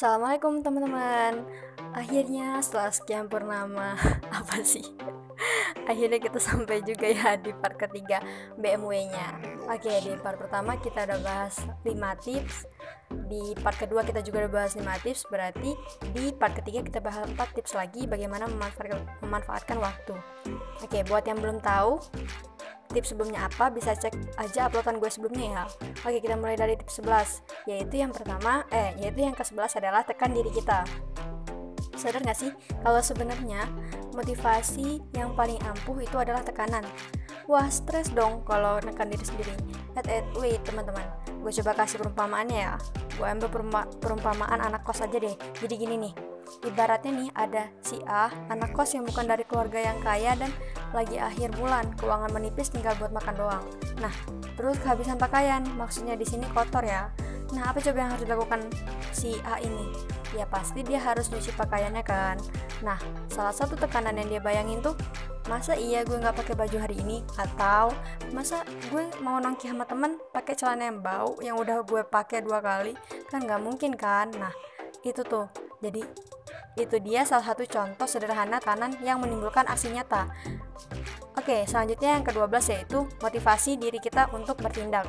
Assalamualaikum teman-teman. Akhirnya setelah sekian purnama Apa sih? Akhirnya kita sampai juga ya di part ketiga BMW nya Oke di part pertama kita udah bahas 5 tips. Di part kedua kita juga udah bahas 5 tips. Berarti di part ketiga kita bahas 4 tips lagi Bagaimana memanfaatkan, memanfaatkan waktu. Oke buat yang belum tahu tips sebelumnya apa bisa cek aja uploadan gue sebelumnya ya. Oke kita mulai dari tips 11 yaitu yang pertama eh yaitu yang ke 11 adalah tekan diri kita. Sadar gak sih? Kalau sebenarnya motivasi yang paling ampuh itu adalah tekanan. Wah stres dong kalau nekan diri sendiri. At at wait teman-teman. Gue coba kasih perumpamaannya ya. Gue ambil perumpamaan anak kos aja deh. Jadi gini nih Ibaratnya nih ada si A, anak kos yang bukan dari keluarga yang kaya dan lagi akhir bulan, keuangan menipis tinggal buat makan doang. Nah, terus kehabisan pakaian, maksudnya di sini kotor ya. Nah, apa coba yang harus dilakukan si A ini? Ya pasti dia harus nyuci pakaiannya kan. Nah, salah satu tekanan yang dia bayangin tuh, masa iya gue nggak pakai baju hari ini? Atau masa gue mau nongki sama temen pakai celana yang bau yang udah gue pakai dua kali? Kan nggak mungkin kan? Nah, itu tuh. Jadi itu dia salah satu contoh sederhana kanan yang menimbulkan aksi nyata. Oke, selanjutnya yang ke-12 yaitu motivasi diri kita untuk bertindak.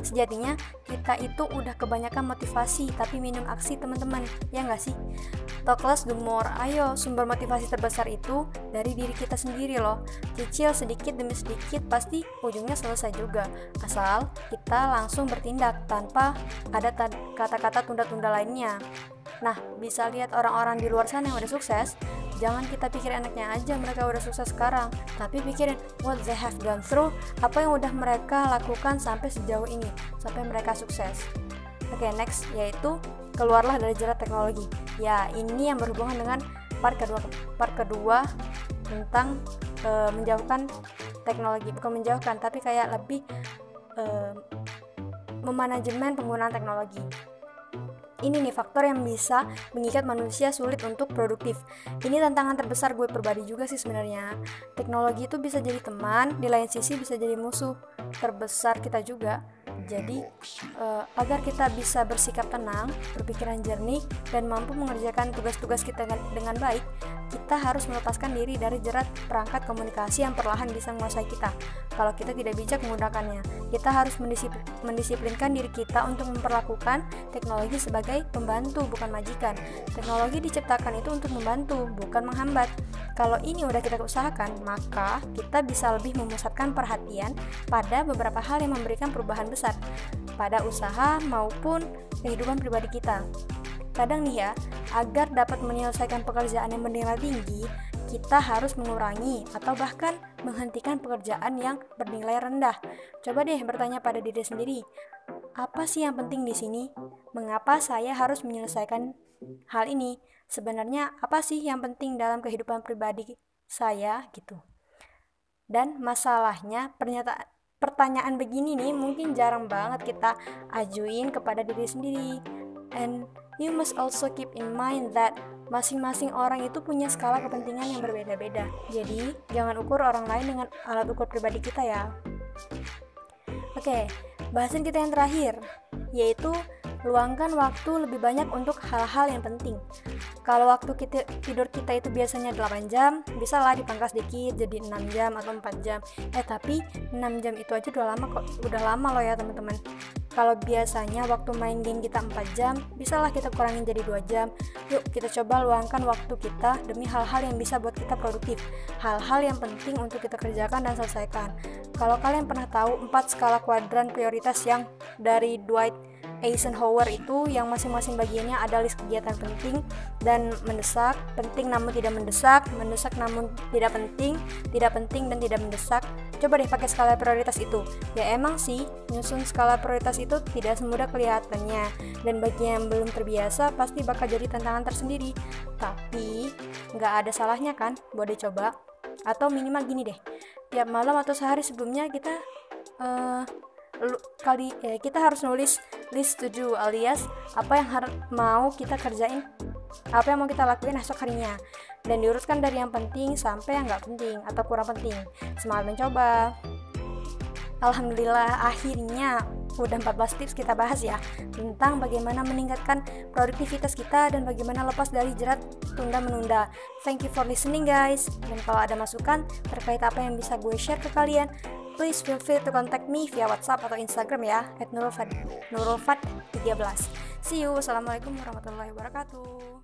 Sejatinya kita itu udah kebanyakan motivasi tapi minum aksi teman-teman, ya nggak sih? Do more, ayo sumber motivasi terbesar itu dari diri kita sendiri loh Cicil sedikit demi sedikit pasti ujungnya selesai juga Asal kita langsung bertindak tanpa ada kata-kata tunda-tunda lainnya Nah, bisa lihat orang-orang di luar sana yang udah sukses, jangan kita pikir enaknya aja mereka udah sukses sekarang, tapi pikirin what they have gone through, apa yang udah mereka lakukan sampai sejauh ini, sampai mereka sukses. Oke, okay, next yaitu keluarlah dari jerat teknologi. Ya, ini yang berhubungan dengan part kedua part kedua tentang uh, menjauhkan teknologi, bukan menjauhkan tapi kayak lebih uh, memanajemen penggunaan teknologi ini nih faktor yang bisa mengikat manusia sulit untuk produktif. Ini tantangan terbesar gue pribadi juga sih sebenarnya. Teknologi itu bisa jadi teman, di lain sisi bisa jadi musuh terbesar kita juga. Jadi, uh, agar kita bisa bersikap tenang, berpikiran jernih, dan mampu mengerjakan tugas-tugas kita dengan, baik, kita harus melepaskan diri dari jerat perangkat komunikasi yang perlahan bisa menguasai kita. Kalau kita tidak bijak menggunakannya, kita harus mendisiplin, mendisiplinkan diri kita untuk memperlakukan teknologi sebagai pembantu, bukan majikan. Teknologi diciptakan itu untuk membantu, bukan menghambat. Kalau ini udah kita usahakan, maka kita bisa lebih memusatkan perhatian pada beberapa hal yang memberikan perubahan besar pada usaha maupun kehidupan pribadi kita. Kadang nih ya, agar dapat menyelesaikan pekerjaan yang bernilai tinggi, kita harus mengurangi atau bahkan menghentikan pekerjaan yang bernilai rendah. Coba deh bertanya pada diri sendiri, apa sih yang penting di sini? Mengapa saya harus menyelesaikan hal ini? Sebenarnya apa sih yang penting dalam kehidupan pribadi saya gitu? Dan masalahnya pernyataan pertanyaan begini nih mungkin jarang banget kita ajuin kepada diri sendiri. And you must also keep in mind that masing-masing orang itu punya skala kepentingan yang berbeda-beda. Jadi, jangan ukur orang lain dengan alat ukur pribadi kita ya. Oke, bahasan kita yang terakhir yaitu luangkan waktu lebih banyak untuk hal-hal yang penting. Kalau waktu kita, tidur kita itu biasanya 8 jam, bisa lah dipangkas dikit jadi 6 jam atau 4 jam. Eh tapi 6 jam itu aja udah lama kok, udah lama loh ya teman-teman. Kalau biasanya waktu main game kita 4 jam, bisalah kita kurangin jadi 2 jam. Yuk kita coba luangkan waktu kita demi hal-hal yang bisa buat kita produktif. Hal-hal yang penting untuk kita kerjakan dan selesaikan. Kalau kalian pernah tahu 4 skala kuadran prioritas yang dari Dwight Eisenhower itu yang masing-masing bagiannya ada list kegiatan penting dan mendesak, penting namun tidak mendesak, mendesak namun tidak penting, tidak penting dan tidak mendesak. Coba deh pakai skala prioritas itu. Ya emang sih, nyusun skala prioritas itu tidak semudah kelihatannya dan bagi yang belum terbiasa pasti bakal jadi tantangan tersendiri. Tapi nggak ada salahnya kan buat dicoba. Atau minimal gini deh, tiap malam atau sehari sebelumnya kita uh, kali ya kita harus nulis list to do alias apa yang harus mau kita kerjain apa yang mau kita lakuin esok harinya dan diurutkan dari yang penting sampai yang nggak penting atau kurang penting semangat mencoba Alhamdulillah akhirnya udah 14 tips kita bahas ya tentang bagaimana meningkatkan produktivitas kita dan bagaimana lepas dari jerat tunda-menunda. Thank you for listening guys. Dan kalau ada masukan terkait apa yang bisa gue share ke kalian, please feel free to contact me via WhatsApp atau Instagram ya @nurulfat nurulfat 13. See you. Assalamualaikum warahmatullahi wabarakatuh.